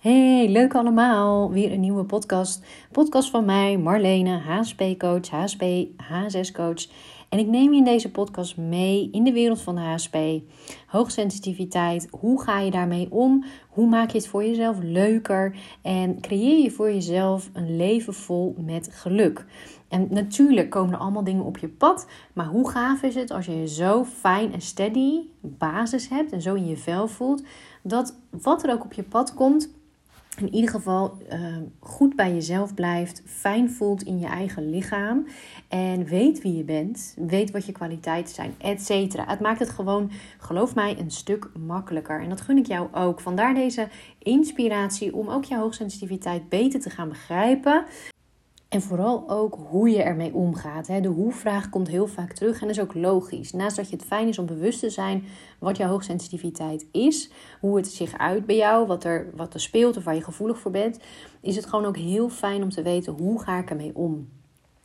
Hey, leuk allemaal. Weer een nieuwe podcast. Podcast van mij, Marlene, HSP-coach, HSP, H6-coach. En ik neem je in deze podcast mee in de wereld van de HSP. Hoogsensitiviteit, hoe ga je daarmee om? Hoe maak je het voor jezelf leuker? En creëer je voor jezelf een leven vol met geluk? En natuurlijk komen er allemaal dingen op je pad. Maar hoe gaaf is het als je je zo fijn en steady basis hebt en zo in je vel voelt. Dat wat er ook op je pad komt, in ieder geval uh, goed bij jezelf blijft, fijn voelt in je eigen lichaam en weet wie je bent, weet wat je kwaliteiten zijn, et cetera. Het maakt het gewoon, geloof mij, een stuk makkelijker. En dat gun ik jou ook. Vandaar deze inspiratie om ook je hoogsensitiviteit beter te gaan begrijpen. En vooral ook hoe je ermee omgaat. De hoe-vraag komt heel vaak terug en is ook logisch. Naast dat je het fijn is om bewust te zijn wat jouw hoogsensitiviteit is, hoe het zich uit bij jou, wat er, wat er speelt of waar je gevoelig voor bent, is het gewoon ook heel fijn om te weten hoe ga ik ermee om.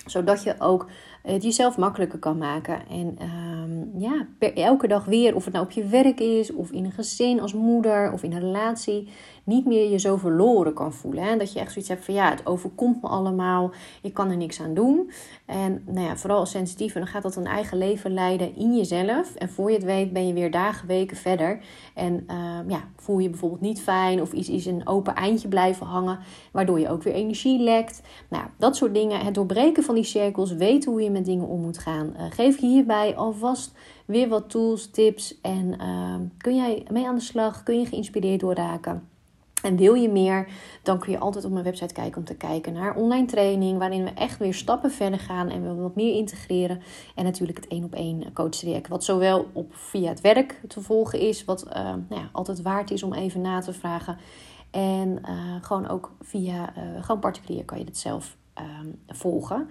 Zodat je ook het jezelf makkelijker kan maken. En um, ja, elke dag weer, of het nou op je werk is, of in een gezin als moeder, of in een relatie, niet meer je zo verloren kan voelen. Hè? Dat je echt zoiets hebt van ja, het overkomt me allemaal, ik kan er niks aan doen. En nou ja, vooral als sensitieve, dan gaat dat een eigen leven leiden in jezelf. En voor je het weet ben je weer dagen, weken verder. En uh, ja, voel je bijvoorbeeld niet fijn of is, is een open eindje blijven hangen, waardoor je ook weer energie lekt. Nou, dat soort dingen. Het doorbreken van die cirkels, weten hoe je met dingen om moet gaan. Uh, geef je hierbij alvast weer wat tools, tips en uh, kun jij mee aan de slag? Kun je geïnspireerd door raken? En wil je meer, dan kun je altijd op mijn website kijken om te kijken naar online training, waarin we echt weer stappen verder gaan en we wat meer integreren. En natuurlijk het één op één coachtraject, wat zowel op, via het werk te volgen is, wat uh, nou ja, altijd waard is om even na te vragen. En uh, gewoon ook via, uh, gewoon particulier kan je het zelf ehm, volgen.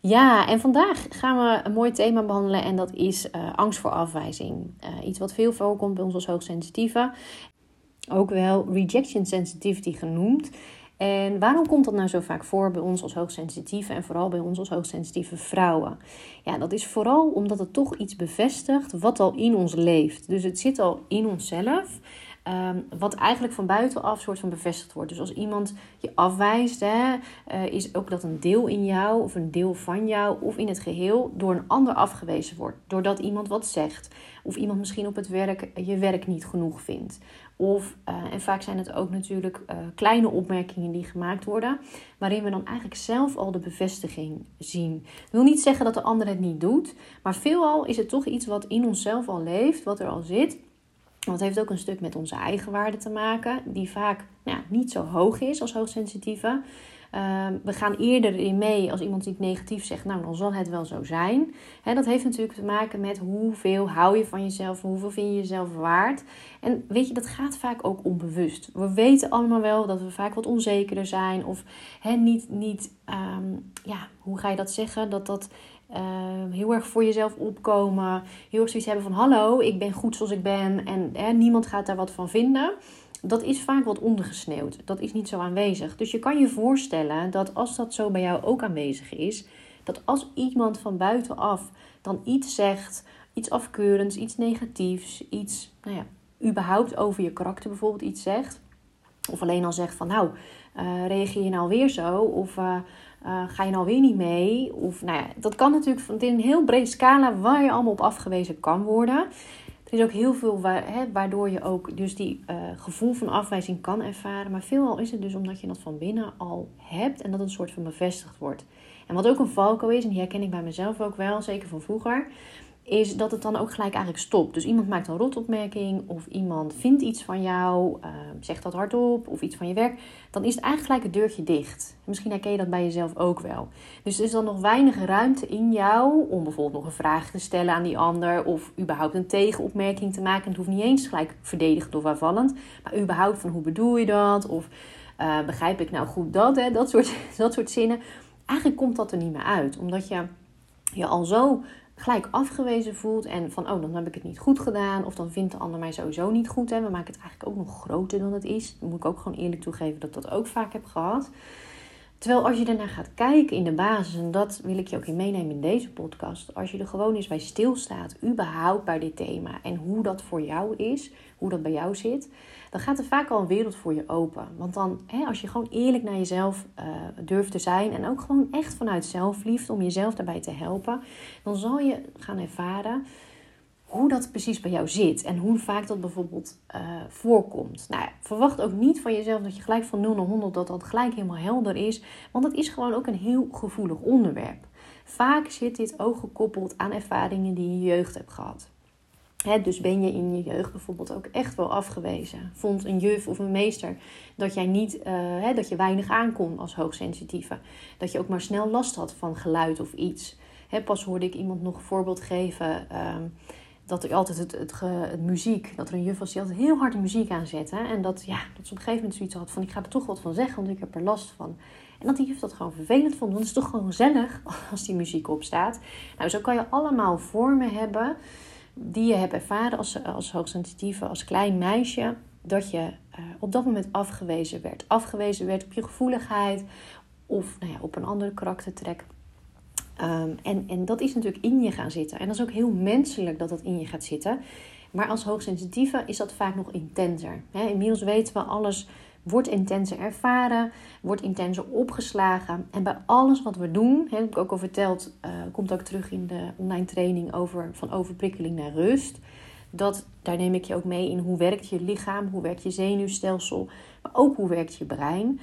Ja, en vandaag gaan we een mooi thema behandelen en dat is angst voor afwijzing. iets wat veel voorkomt bij ons als hoogsensitieve ook wel rejection sensitivity genoemd. En waarom komt dat nou zo vaak voor bij ons als hoogsensitieve en vooral bij ons als hoogsensitieve vrouwen? Ja, dat is vooral omdat het toch iets bevestigt wat al in ons leeft. Dus het zit al in onszelf. Um, wat eigenlijk van buitenaf soort van bevestigd wordt. Dus als iemand je afwijst, hè, uh, is ook dat een deel in jou of een deel van jou of in het geheel door een ander afgewezen wordt. Doordat iemand wat zegt. Of iemand misschien op het werk je werk niet genoeg vindt. Of, uh, en vaak zijn het ook natuurlijk uh, kleine opmerkingen die gemaakt worden, waarin we dan eigenlijk zelf al de bevestiging zien. Ik wil niet zeggen dat de ander het niet doet, maar veelal is het toch iets wat in onszelf al leeft, wat er al zit. Want het heeft ook een stuk met onze eigen waarde te maken, die vaak nou ja, niet zo hoog is als hoogsensitieve. Uh, we gaan eerder in mee als iemand iets negatief zegt, nou dan zal het wel zo zijn. He, dat heeft natuurlijk te maken met hoeveel hou je van jezelf, hoeveel vind je jezelf waard. En weet je, dat gaat vaak ook onbewust. We weten allemaal wel dat we vaak wat onzekerder zijn of niet, niet um, ja, hoe ga je dat zeggen? Dat dat uh, heel erg voor jezelf opkomen. Heel erg zoiets hebben van hallo, ik ben goed zoals ik ben en hè, niemand gaat daar wat van vinden. Dat is vaak wat ondergesneeuwd. Dat is niet zo aanwezig. Dus je kan je voorstellen dat als dat zo bij jou ook aanwezig is, dat als iemand van buitenaf dan iets zegt, iets afkeurends, iets negatiefs, iets, nou ja, überhaupt over je karakter bijvoorbeeld iets zegt, of alleen al zegt van nou, uh, reageer je nou weer zo, of uh, uh, ga je nou weer niet mee? Of nou ja, dat kan natuurlijk van een heel breed scala waar je allemaal op afgewezen kan worden. Er is ook heel veel hè, waardoor je ook dus die uh, gevoel van afwijzing kan ervaren. Maar veelal is het dus omdat je dat van binnen al hebt en dat het een soort van bevestigd wordt. En wat ook een valko is, en die herken ik bij mezelf ook wel, zeker van vroeger is dat het dan ook gelijk eigenlijk stopt. Dus iemand maakt een rotopmerking of iemand vindt iets van jou, uh, zegt dat hardop of iets van je werk, dan is het eigenlijk gelijk het deurtje dicht. Misschien herken je dat bij jezelf ook wel. Dus er is dan nog weinig ruimte in jou om bijvoorbeeld nog een vraag te stellen aan die ander of überhaupt een tegenopmerking te maken. Het hoeft niet eens gelijk verdedigend of aanvallend, maar überhaupt van hoe bedoel je dat of uh, begrijp ik nou goed dat, hè? Dat, soort, dat soort zinnen. Eigenlijk komt dat er niet meer uit, omdat je je al zo gelijk afgewezen voelt en van oh, dan heb ik het niet goed gedaan of dan vindt de ander mij sowieso niet goed. Hè. We maken het eigenlijk ook nog groter dan het is. Moet ik ook gewoon eerlijk toegeven dat ik dat ook vaak heb gehad. Terwijl als je daarna gaat kijken in de basis, en dat wil ik je ook in meenemen in deze podcast, als je er gewoon eens bij stilstaat, überhaupt bij dit thema en hoe dat voor jou is, hoe dat bij jou zit, dan gaat er vaak al een wereld voor je open. Want dan, hè, als je gewoon eerlijk naar jezelf uh, durft te zijn en ook gewoon echt vanuit zelfliefde om jezelf daarbij te helpen, dan zal je gaan ervaren hoe dat precies bij jou zit en hoe vaak dat bijvoorbeeld uh, voorkomt. Nou, verwacht ook niet van jezelf dat je gelijk van 0 naar 100 dat dat gelijk helemaal helder is, want het is gewoon ook een heel gevoelig onderwerp. Vaak zit dit ook gekoppeld aan ervaringen die je jeugd hebt gehad. dus ben je in je jeugd bijvoorbeeld ook echt wel afgewezen? Vond een juf of een meester dat jij niet, uh, dat je weinig aankon als hoogsensitieve? Dat je ook maar snel last had van geluid of iets? pas hoorde ik iemand nog een voorbeeld geven. Uh, dat er altijd het, het, muziek, dat er een juf was die altijd heel hard de muziek aanzette. En dat, ja, dat ze op een gegeven moment zoiets had van ik ga er toch wat van zeggen, want ik heb er last van. En dat die juf dat gewoon vervelend vond, want het is toch gewoon gezellig als die muziek opstaat. Nou, zo kan je allemaal vormen hebben die je hebt ervaren als, als hoogsensitieve, als klein meisje. Dat je uh, op dat moment afgewezen werd. Afgewezen werd op je gevoeligheid of nou ja, op een andere karaktertrek. Ehm, en, en dat is natuurlijk in je gaan zitten. En dat is ook heel menselijk dat dat in je gaat zitten. Maar als hoogsensitieve is dat vaak nog intenser. Inmiddels weten we alles wordt intenser ervaren, wordt intenser opgeslagen. En bij alles wat we doen, heb ik ook al verteld, uh, komt ook terug in de online training over van overprikkeling naar rust. Dat, daar neem ik je ook mee in hoe werkt je lichaam, hoe werkt je zenuwstelsel, maar ook hoe werkt je brein.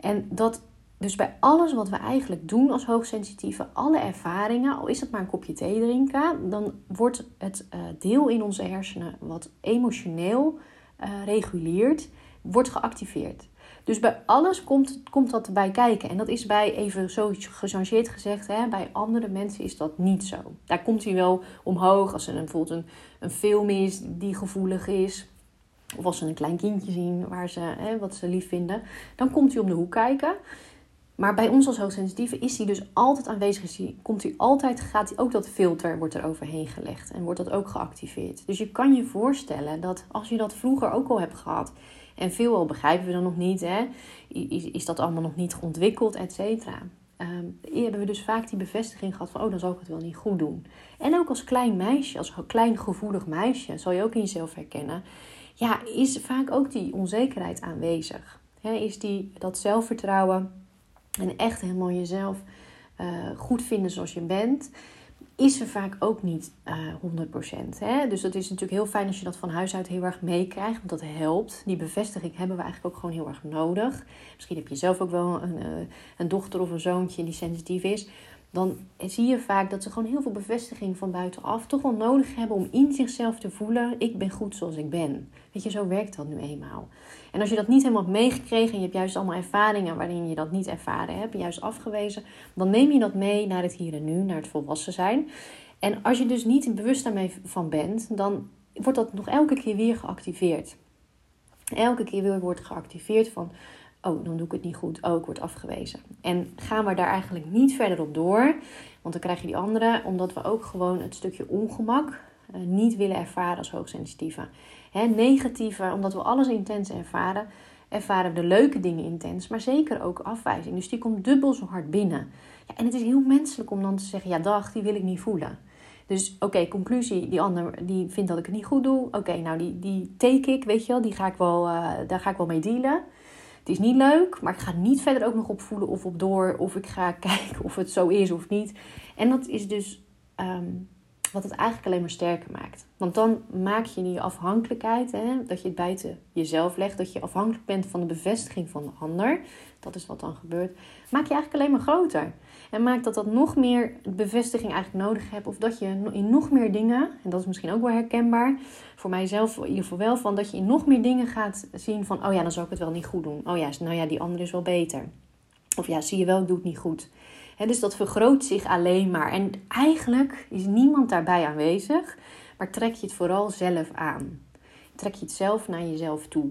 En dat dus bij alles wat we eigenlijk doen als hoogsensitieve, alle ervaringen, al is het maar een kopje thee drinken, dan wordt het uh, deel in onze hersenen wat emotioneel uh, reguleert, wordt geactiveerd. Dus bij alles komt, komt dat erbij kijken. En dat is bij, even zo gechangeerd gezegd, hè, bij andere mensen is dat niet zo. Daar komt hij wel omhoog als er bijvoorbeeld een, een film is die gevoelig is. Of als ze een klein kindje zien waar ze, hè, wat ze lief vinden. Dan komt hij om de hoek kijken. Maar bij ons als hoogsensitieve is die dus altijd aanwezig. komt hij altijd, gaat hij ook dat filter wordt er overheen gelegd en wordt dat ook geactiveerd. Dus je kan je voorstellen dat als je dat vroeger ook al hebt gehad en veel al begrijpen we dan nog niet, hè, is, is dat allemaal nog niet ontwikkeld, et cetera. Um, hebben we dus vaak die bevestiging gehad van, oh, dan zal ik het wel niet goed doen. En ook als klein meisje, als klein gevoelig meisje, zal je ook in jezelf herkennen, ja, is vaak ook die onzekerheid aanwezig. is die, dat zelfvertrouwen en echt helemaal jezelf uh, goed vinden zoals je bent, is er vaak ook niet uh, 100%. Hè? Dus dat is natuurlijk heel fijn als je dat van huis uit heel erg meekrijgt, want dat helpt. Die bevestiging hebben we eigenlijk ook gewoon heel erg nodig. Misschien heb je zelf ook wel een, uh, een dochter of een zoontje die sensitief is dan zie je vaak dat ze gewoon heel veel bevestiging van buitenaf toch wel nodig hebben om in zichzelf te voelen: ik ben goed zoals ik ben. Weet je, zo werkt dat nu eenmaal. En als je dat niet helemaal hebt meegekregen en je hebt juist allemaal ervaringen waarin je dat niet ervaren hebt, juist afgewezen, dan neem je dat mee naar het hier en nu, naar het volwassen zijn. En als je dus niet bewust daarmee van bent, dan wordt dat nog elke keer weer geactiveerd. Elke keer weer wordt geactiveerd van oh, dan doe ik het niet goed. Oh, ik word afgewezen. En gaan we daar eigenlijk niet verder op door, want dan krijg je die andere, omdat we ook gewoon het stukje ongemak niet willen ervaren als hoogsensitieve. Hè, negatieve, omdat we alles intens ervaren, ervaren we de leuke dingen intens, maar zeker ook afwijzing. Dus die komt dubbel zo hard binnen. Ja, en het is heel menselijk om dan te zeggen, ja dag, die wil ik niet voelen. Dus oké, conclusie, die ander die vindt dat ik het niet goed doe. Oké, nou die, die take ik, weet je wel, die ga ik wel, uh, daar ga ik wel mee dealen. Het is niet leuk, maar ik ga niet verder ook nog op voelen of op door. Of ik ga kijken of het zo is of niet. En dat is dus ehm, wat het eigenlijk alleen maar sterker maakt. Want dan maak je die afhankelijkheid, hè, dat je het buiten jezelf legt, dat je afhankelijk bent van de bevestiging van de ander. Dat is wat dan gebeurt. Maak je eigenlijk alleen maar groter. En maakt dat dat nog meer bevestiging eigenlijk nodig hebt. Of dat je in nog meer dingen, en dat is misschien ook wel herkenbaar. Voor mijzelf in ieder geval wel, van dat je in nog meer dingen gaat zien van... Oh ja, dan zou ik het wel niet goed doen. Oh ja, nou ja, die andere is wel beter. Of ja, zie je wel, ik doe het niet goed. Dus dat vergroot zich alleen maar. En eigenlijk is niemand daarbij aanwezig. Maar trek je het vooral zelf aan. Trek je het zelf naar jezelf toe.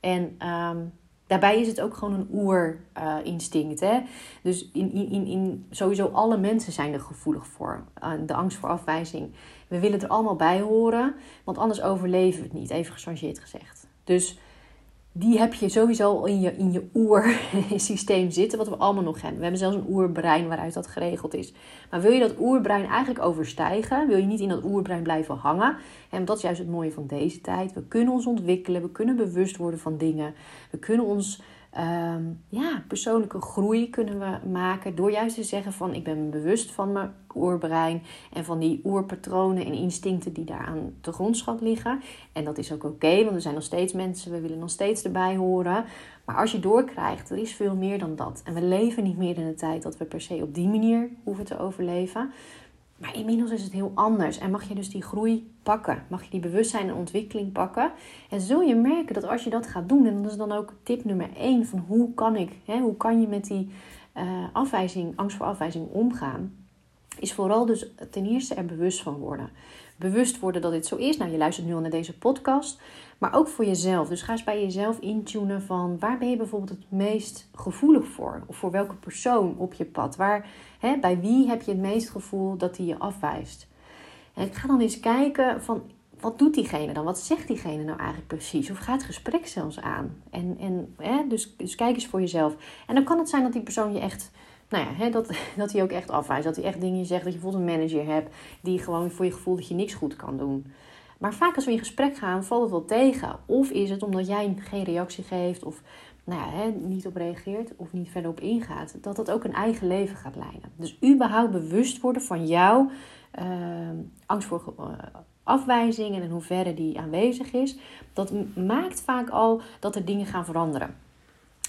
En... Um, Daarbij is het ook gewoon een oerinstinct. Uh, dus in, in, in, sowieso alle mensen zijn er gevoelig voor. Uh, de angst voor afwijzing. We willen er allemaal bij horen, want anders overleven we het niet, even gechangeerd gezegd. Dus die heb je sowieso in je, in je oersysteem zitten, wat we allemaal nog hebben. We hebben zelfs een oerbrein waaruit dat geregeld is. Maar wil je dat oerbrein eigenlijk overstijgen, wil je niet in dat oerbrein blijven hangen. En dat is juist het mooie van deze tijd. We kunnen ons ontwikkelen, we kunnen bewust worden van dingen. We kunnen ons Ehm, ja, persoonlijke groei kunnen we maken door juist te zeggen van ik ben bewust van mijn oerbrein en van die oerpatronen en instincten die daar aan de grondschat liggen. En dat is ook oké, want we zijn nog steeds mensen, we willen nog steeds erbij horen. Maar als je doorkrijgt, er is veel meer dan dat. En we leven niet meer in de tijd dat we per se op die manier hoeven te overleven. Maar inmiddels is het heel anders en mag je dus die groei pakken. Mag je die bewustzijn en ontwikkeling pakken. En zul je merken dat als je dat gaat doen, en dat is dan ook tip nummer 1 van hoe kan ik, hè, hoe kan je met die uh, afwijzing, angst voor afwijzing omgaan, is vooral dus ten eerste er bewust van worden. Bewust worden dat dit zo is. Nou, je luistert nu al naar deze podcast. Maar ook voor jezelf. Dus ga eens bij jezelf intunen van waar ben je bijvoorbeeld het meest gevoelig voor? Of voor welke persoon op je pad? Waar, hè, bij wie heb je het meest gevoel dat die je afwijst? En ik ga dan eens kijken van wat doet diegene dan? Wat zegt diegene nou eigenlijk precies? Of gaat het gesprek zelfs aan? En, en, hè, dus, dus kijk eens voor jezelf. En dan kan het zijn dat die persoon je echt nou ja, hè, dat, dat hij ook echt afwijst. Dat hij echt dingen zegt. Dat je bijvoorbeeld een manager hebt die gewoon voor je gevoel dat je niks goed kan doen. Maar vaak als we in gesprek gaan, valt het wel tegen. Of is het omdat jij geen reactie geeft of nou ja, hè, niet op reageert of niet verder op ingaat, dat dat ook een eigen leven gaat leiden. Dus überhaupt bewust worden van jouw uh, angst voor uh, afwijzing en in hoeverre die aanwezig is, dat maakt vaak al dat er dingen gaan veranderen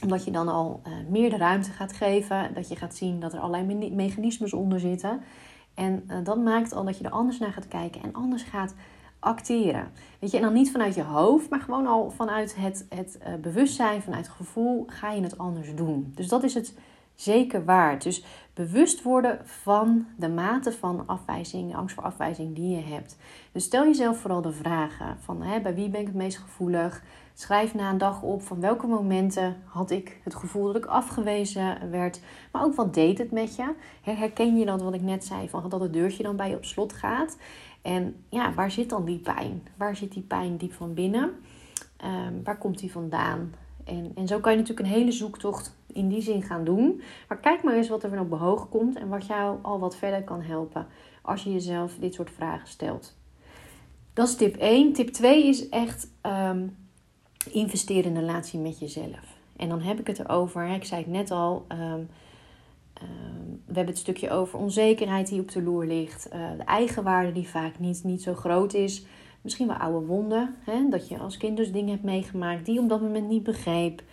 omdat je dan al uh, meer de ruimte gaat geven. Dat je gaat zien dat er allerlei mechanismes onder zitten. En uh, dat maakt al dat je er anders naar gaat kijken en anders gaat acteren. Weet je, en dan niet vanuit je hoofd, maar gewoon al vanuit het, het uh, bewustzijn, vanuit het gevoel, ga je het anders doen. Dus dat is het zeker waard. Dus bewust worden van de mate van afwijzing, angst voor afwijzing die je hebt. Dus stel jezelf vooral de vragen van hè, bij wie ben ik het meest gevoelig? Schrijf na een dag op van welke momenten had ik het gevoel dat ik afgewezen werd. Maar ook wat deed het met je? Herken je dan wat ik net zei van dat het deurtje dan bij je op slot gaat? En ja, waar zit dan die pijn? Waar zit die pijn diep van binnen? Um, waar komt die vandaan? En, en zo kan je natuurlijk een hele zoektocht in die zin gaan doen. Maar kijk maar eens wat er van op behoog komt en wat jou al wat verder kan helpen als je jezelf dit soort vragen stelt. Dat is tip 1. Tip 2 is echt um, investeren in een relatie met jezelf. En dan heb ik het erover, ik zei het net al, um, we hebben het stukje over onzekerheid die op de loer ligt, uh, de eigenwaarde die vaak niet, niet zo groot is. Misschien wel oude wonden, hè? dat je als kind dus dingen hebt meegemaakt die je op dat moment niet begreep.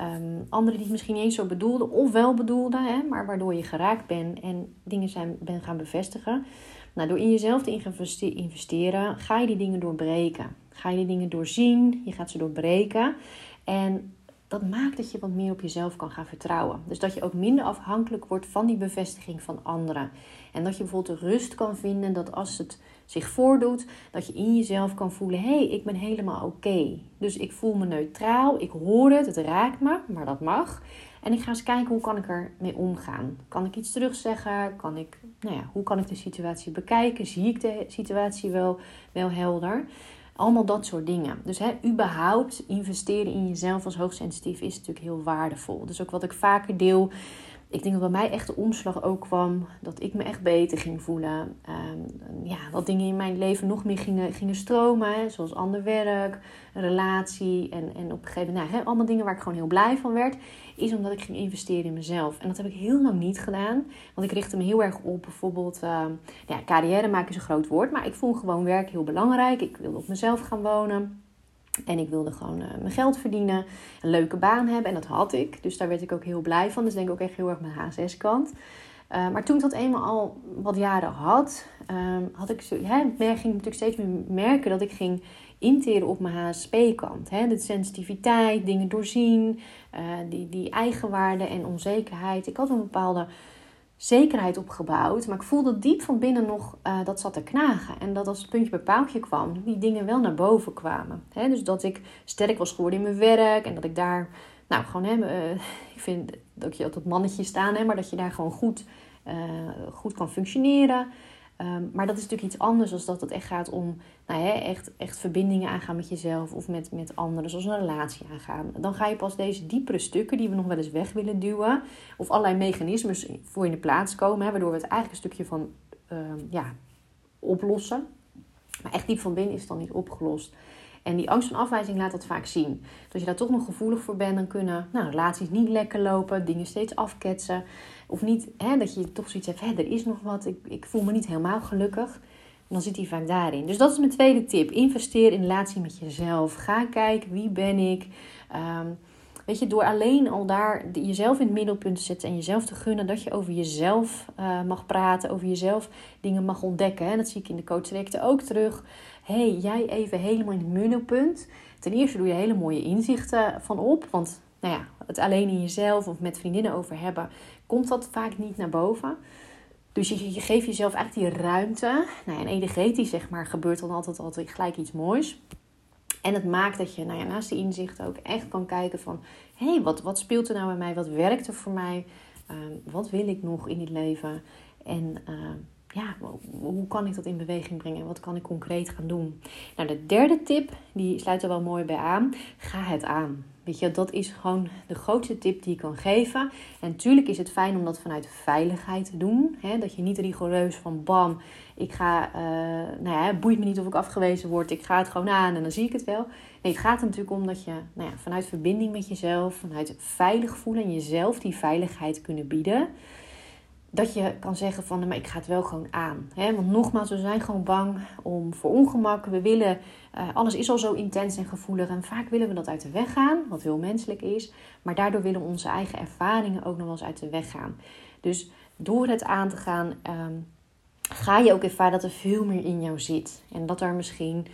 Um, anderen die het misschien niet eens zo bedoelden of wel bedoelden, hè? maar waardoor je geraakt bent en dingen zijn, ben gaan bevestigen. Nou, door in jezelf te investeren, ga je die dingen doorbreken. Ga je die dingen doorzien, je gaat ze doorbreken. En dat maakt dat je wat meer op jezelf kan gaan vertrouwen. Dus dat je ook minder afhankelijk wordt van die bevestiging van anderen. En dat je bijvoorbeeld de rust kan vinden dat als het zich voordoet, dat je in jezelf kan voelen: hé, hey, ik ben helemaal oké. Dus ik voel me neutraal, ik hoor het, het raakt me, maar dat mag. En ik ga eens kijken hoe kan ik ermee omgaan. Kan ik iets terugzeggen? Kan ik, nou ja, hoe kan ik de situatie bekijken? Zie ik de situatie wel, wel helder? Allemaal dat soort dingen. Dus hè, überhaupt investeren in jezelf als hoogsensitief is natuurlijk heel waardevol. Dus ook wat ik vaker deel ik denk dat bij mij echt de omslag ook kwam. Dat ik me echt beter ging voelen. Um, ja, dat dingen in mijn leven nog meer gingen, gingen stromen. Zoals ander werk, relatie. En, en op een gegeven moment, nou, hè, allemaal dingen waar ik gewoon heel blij van werd. Is omdat ik ging investeren in mezelf. En dat heb ik heel lang niet gedaan. Want ik richtte me heel erg op bijvoorbeeld... Uh, ja, carrière maken is een groot woord. Maar ik vond gewoon werk heel belangrijk. Ik wilde op mezelf gaan wonen. En ik wilde gewoon uh, mijn geld verdienen, een leuke baan hebben. En dat had ik. Dus daar werd ik ook heel blij van. Dus denk ik ook echt heel erg mijn HSS-kant. Eh, maar toen ik dat eenmaal al wat jaren had, uh, had ik, hè, ging ik natuurlijk steeds meer merken dat ik ging interen op mijn HSP-kant. De sensitiviteit, dingen doorzien, uh, die, die eigenwaarde en onzekerheid. Ik had een bepaalde zekerheid opgebouwd. Maar ik voelde diep van binnen nog uh, dat zat te knagen. En dat als het puntje bij paaltje kwam, die dingen wel naar boven kwamen. dus dat ik sterk was geworden in mijn werk. En dat ik daar, nou gewoon, hè, uh, ik vind dat je dat mannetje staan, hè, maar dat je daar gewoon goed, uh, goed kan functioneren. Ehm, maar dat is natuurlijk iets anders dan dat het echt gaat om nou, hè, echt, echt verbindingen aangaan met jezelf of met, met anderen, zoals een relatie aangaan. Dan ga je pas deze diepere stukken die we nog wel eens weg willen duwen, of allerlei mechanismes voor in de plaats komen, hè, waardoor we het eigenlijk een stukje van ehm, ja, oplossen. Maar echt diep van binnen is het dan niet opgelost. En die angst van afwijzing laat dat vaak zien. Dus je daar toch nog gevoelig voor bent, dan kunnen nou, relaties niet lekker lopen, dingen steeds afketsen. Of niet, hè, dat je toch zoiets hebt, hè, er is nog wat, ik, ik voel me niet helemaal gelukkig. dan zit hij vaak daarin. Dus dat is mijn tweede tip. Investeer in relatie met jezelf. Ga kijken, wie ben ik? Um, weet je, door alleen al daar jezelf in het middelpunt te zetten en jezelf te gunnen dat je over jezelf uh, mag praten, over jezelf dingen mag ontdekken. Hè? Dat zie ik in de coachtrajecten ook terug. Hey, jij even helemaal in het middelpunt. Ten eerste doe je hele mooie inzichten van op. Want nou ja, het alleen in jezelf of met vriendinnen over hebben, komt dat vaak niet naar boven. Dus je, geeft jezelf eigenlijk die ruimte. Nou, en energetisch zeg maar, gebeurt dan altijd, altijd gelijk iets moois. En het maakt dat je nou ja, naast die inzichten ook echt kan kijken van... hé, wat, wat speelt er nou bij mij? Wat werkt er voor mij? Ehm, wat wil ik nog in dit leven? En ehm, ja, hoe kan ik dat in beweging brengen? Wat kan ik concreet gaan doen? Nou, de derde tip, die sluit er wel mooi bij aan. Ga het aan. Weet je, dat is gewoon de grootste tip die ik kan geven. En natuurlijk is het fijn om dat vanuit veiligheid te doen. Hè? Dat je niet rigoureus van bam, ik ga, uh, nou het boeit me niet of ik afgewezen word. Ik ga het gewoon aan en dan zie ik het wel. Nee, het gaat er natuurlijk om dat je nou ja, vanuit verbinding met jezelf, vanuit veilig voelen en jezelf die veiligheid kunnen bieden dat je kan zeggen van, maar ik ga het wel gewoon aan. Want nogmaals, we zijn gewoon bang om voor ongemak. We willen, uh, alles is al zo intens en gevoelig. En vaak willen we dat uit de weg gaan, wat heel menselijk is. Maar daardoor willen onze eigen ervaringen ook nog eens uit de weg gaan. Dus door het aan te gaan, ehm, ga je ook ervaren dat er veel meer in jou zit. En dat er misschien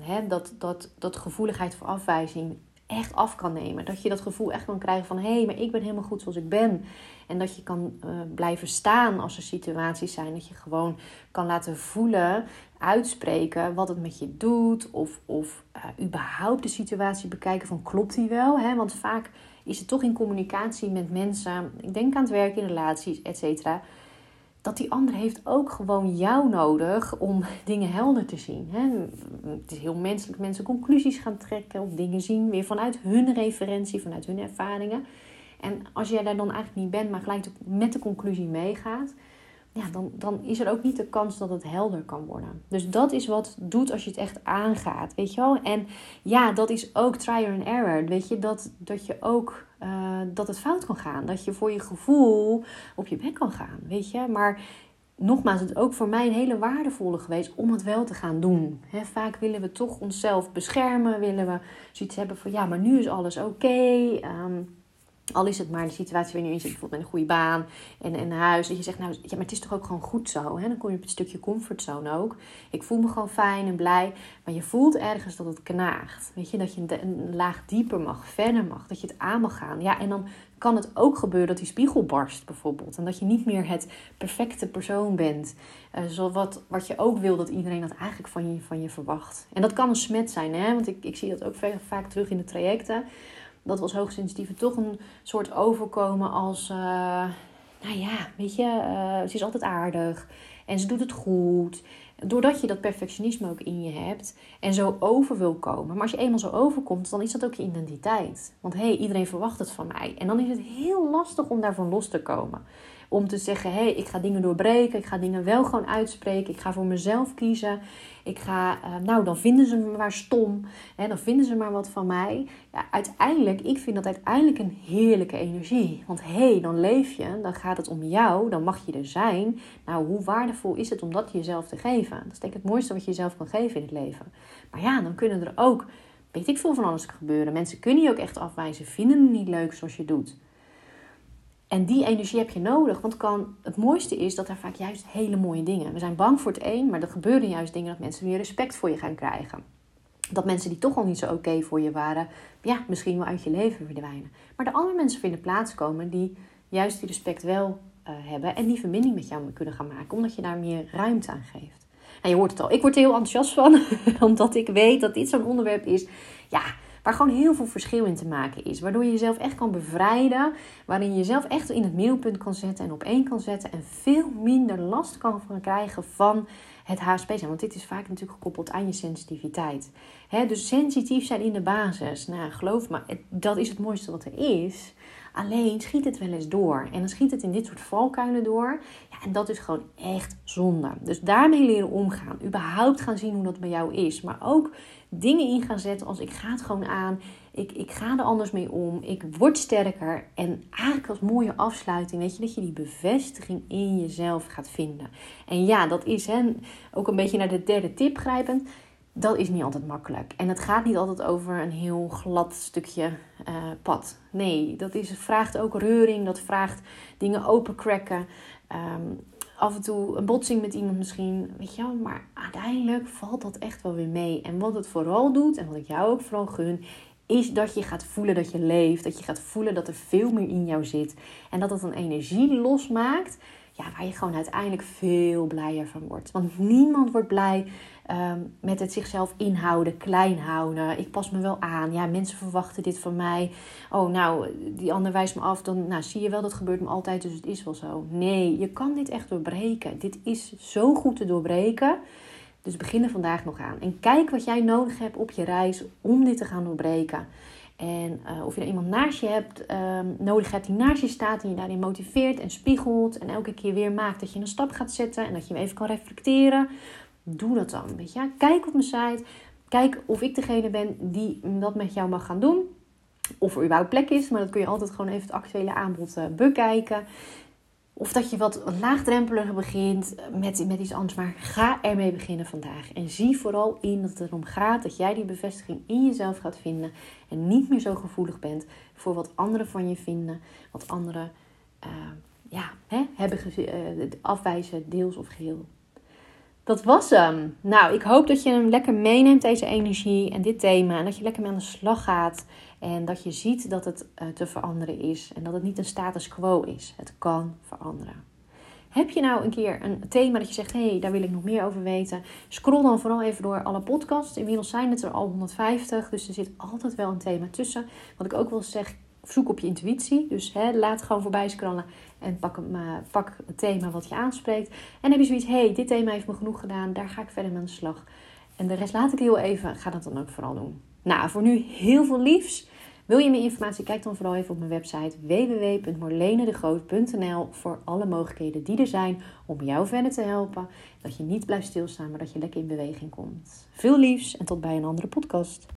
hè, dat, dat, dat gevoeligheid voor afwijzing echt af kan nemen. Dat je dat gevoel echt kan krijgen van hé, hey, maar ik ben helemaal goed zoals ik ben. En dat je kan uh, blijven staan als er situaties zijn. Dat je gewoon kan laten voelen, uitspreken wat het met je doet. Of, of uh, überhaupt de situatie bekijken van klopt die wel. Hè? Want vaak is het toch in communicatie met mensen. Ik denk aan het werk in relaties, et cetera dat die ander heeft ook gewoon jou nodig om dingen helder te zien. Het is heel menselijk mensen conclusies gaan trekken of dingen zien weer vanuit hun referentie, vanuit hun ervaringen. En als jij daar dan eigenlijk niet bent, maar gelijk met de conclusie meegaat, ja, dan, dan is er ook niet de kans dat het helder kan worden. Dus dat is wat doet als je het echt aangaat, weet je wel. En ja, dat is ook trial and error, weet je. Dat, dat je ook, uh, dat het fout kan gaan. Dat je voor je gevoel op je bek kan gaan, weet je. Maar nogmaals, het is ook voor mij een hele waardevolle geweest om het wel te gaan doen. vaak willen we toch onszelf beschermen, willen we zoiets hebben van ja, maar nu is alles oké. Okay. Ehm, al is het maar de situatie waarin je in zit, bijvoorbeeld met een goede baan en, en een huis. Dat je zegt, nou ja, maar het is toch ook gewoon goed zo. Hè? Dan kom je op een stukje comfortzone ook. Ik voel me gewoon fijn en blij. Maar je voelt ergens dat het knaagt. Weet je, dat je een, laag dieper mag, verder mag. Dat je het aan mag gaan. Ja, en dan kan het ook gebeuren dat die spiegel barst bijvoorbeeld. En dat je niet meer het perfecte persoon bent. Uh, wat, wat je ook wil dat iedereen dat eigenlijk van je, van je verwacht. En dat kan een smet zijn, hè? want ik, ik zie dat ook vaak terug in de trajecten dat was hoogsensitieve toch een soort overkomen als, uh, nou ja, weet je, uh, ze is altijd aardig en ze doet het goed. Doordat je dat perfectionisme ook in je hebt en zo over wil komen. Maar als je eenmaal zo overkomt, dan is dat ook je identiteit. Want hé, hey, iedereen verwacht het van mij. En dan is het heel lastig om daarvan los te komen. Om te zeggen, hé, hey, ik ga dingen doorbreken. Ik ga dingen wel gewoon uitspreken. Ik ga voor mezelf kiezen. Ik ga, uh, nou, dan vinden ze me maar stom. Hè, dan vinden ze maar wat van mij. Ja, uiteindelijk, ik vind dat uiteindelijk een heerlijke energie. Want hé, hey, dan leef je. Dan gaat het om jou. Dan mag je er zijn. Nou, hoe waardevol is het om dat jezelf te geven? Dat is denk ik het mooiste wat je jezelf kan geven in het leven. Maar ja, dan kunnen er ook, weet ik veel van alles gebeuren. Mensen kunnen je ook echt afwijzen. Vinden het niet leuk zoals je doet. En die energie heb je nodig. Want kan, het mooiste is dat er vaak juist hele mooie dingen. We zijn bang voor het een, maar er gebeuren juist dingen dat mensen weer respect voor je gaan krijgen. Dat mensen die toch al niet zo oké voor je waren, ja, misschien wel uit je leven verdwijnen. Maar de andere mensen vinden plaats komen die juist die respect wel uh, hebben en die verbinding met jou kunnen gaan maken, omdat je daar meer ruimte aan geeft. En je hoort het al, ik word er heel enthousiast van, omdat ik weet dat dit zo'n onderwerp is. Ja, Waar gewoon heel veel verschil in te maken is. Waardoor je jezelf echt kan bevrijden. Waarin je jezelf echt in het middelpunt kan zetten en op één kan zetten. En veel minder last kan krijgen van het HSP zijn. Want dit is vaak natuurlijk gekoppeld aan je sensitiviteit. dus sensitief zijn in de basis. Nou, geloof me, dat is het mooiste wat er is. Alleen schiet het wel eens door. En dan schiet het in dit soort valkuilen door. Ja, en dat is gewoon echt zonde. Dus daarmee leren omgaan. Überhaupt gaan zien hoe dat bij jou is. Maar ook dingen in gaan zetten als ik ga het gewoon aan. Ik, ik ga er anders mee om. Ik word sterker. En eigenlijk als mooie afsluiting, weet je, dat je die bevestiging in jezelf gaat vinden. En ja, dat is hè, ook een beetje naar de derde tip grijpend dat is niet altijd makkelijk. En het gaat niet altijd over een heel glad stukje uh, pad. Nee, dat is, vraagt ook reuring, dat vraagt dingen opencracken. Um, af en toe een botsing met iemand misschien, weet je wel. Maar uiteindelijk valt dat echt wel weer mee. En wat het vooral doet, en wat ik jou ook vooral gun, is dat je gaat voelen dat je leeft. Dat je gaat voelen dat er veel meer in jou zit. En dat het een energie losmaakt, ja, waar je gewoon uiteindelijk veel blijer van wordt. Want niemand wordt blij Ehm, met het zichzelf inhouden, klein houden. Ik pas me wel aan. Ja, mensen verwachten dit van mij. Oh, nou, die ander wijst me af. Dan nou, zie je wel, dat gebeurt me altijd, dus het is wel zo. Nee, je kan dit echt doorbreken. Dit is zo goed te doorbreken. Dus begin er vandaag nog aan. En kijk wat jij nodig hebt op je reis om dit te gaan doorbreken. En uh, of je er iemand naast je hebt, ehm, nodig hebt die naast je staat en je daarin motiveert en spiegelt. En elke keer weer maakt dat je een stap gaat zetten en dat je hem even kan reflecteren doe dat dan. Weet je? Kijk op mijn site. Kijk of ik degene ben die dat met jou mag gaan doen. Of er überhaupt plek is, maar dat kun je altijd gewoon even het actuele aanbod uh, bekijken. Of dat je wat laagdrempeliger begint met, met iets anders. Maar ga ermee beginnen vandaag. En zie vooral in dat het erom gaat dat jij die bevestiging in jezelf gaat vinden. En niet meer zo gevoelig bent voor wat anderen van je vinden. Wat anderen uh, ja, hè, hebben uh, afwijzen, deels of geheel. Dat was hem. Nou, ik hoop dat je hem lekker meeneemt, deze energie en dit thema. En dat je lekker mee aan de slag gaat. En dat je ziet dat het uh, te veranderen is. En dat het niet een status quo is. Het kan veranderen. Heb je nou een keer een thema dat je zegt: hé, hey, daar wil ik nog meer over weten? Scroll dan vooral even door alle podcasts. Inmiddels zijn het er al 150, dus er zit altijd wel een thema tussen. Wat ik ook wel zeg, zoek op je intuïtie. Dus hè, laat gewoon voorbij scrollen en pak, pak het thema wat je aanspreekt. En heb je zoiets, hey, dit thema heeft me genoeg gedaan, daar ga ik verder mee de slag. En de rest laat ik heel even, ga dat dan ook vooral doen. Nou, voor nu heel veel liefs. Wil je meer informatie? Kijk dan vooral even op mijn website www.marlenedegroot.nl voor alle mogelijkheden die er zijn om jou verder te helpen. Dat je niet blijft stilstaan, maar dat je lekker in beweging komt. Veel liefs en tot bij een andere podcast.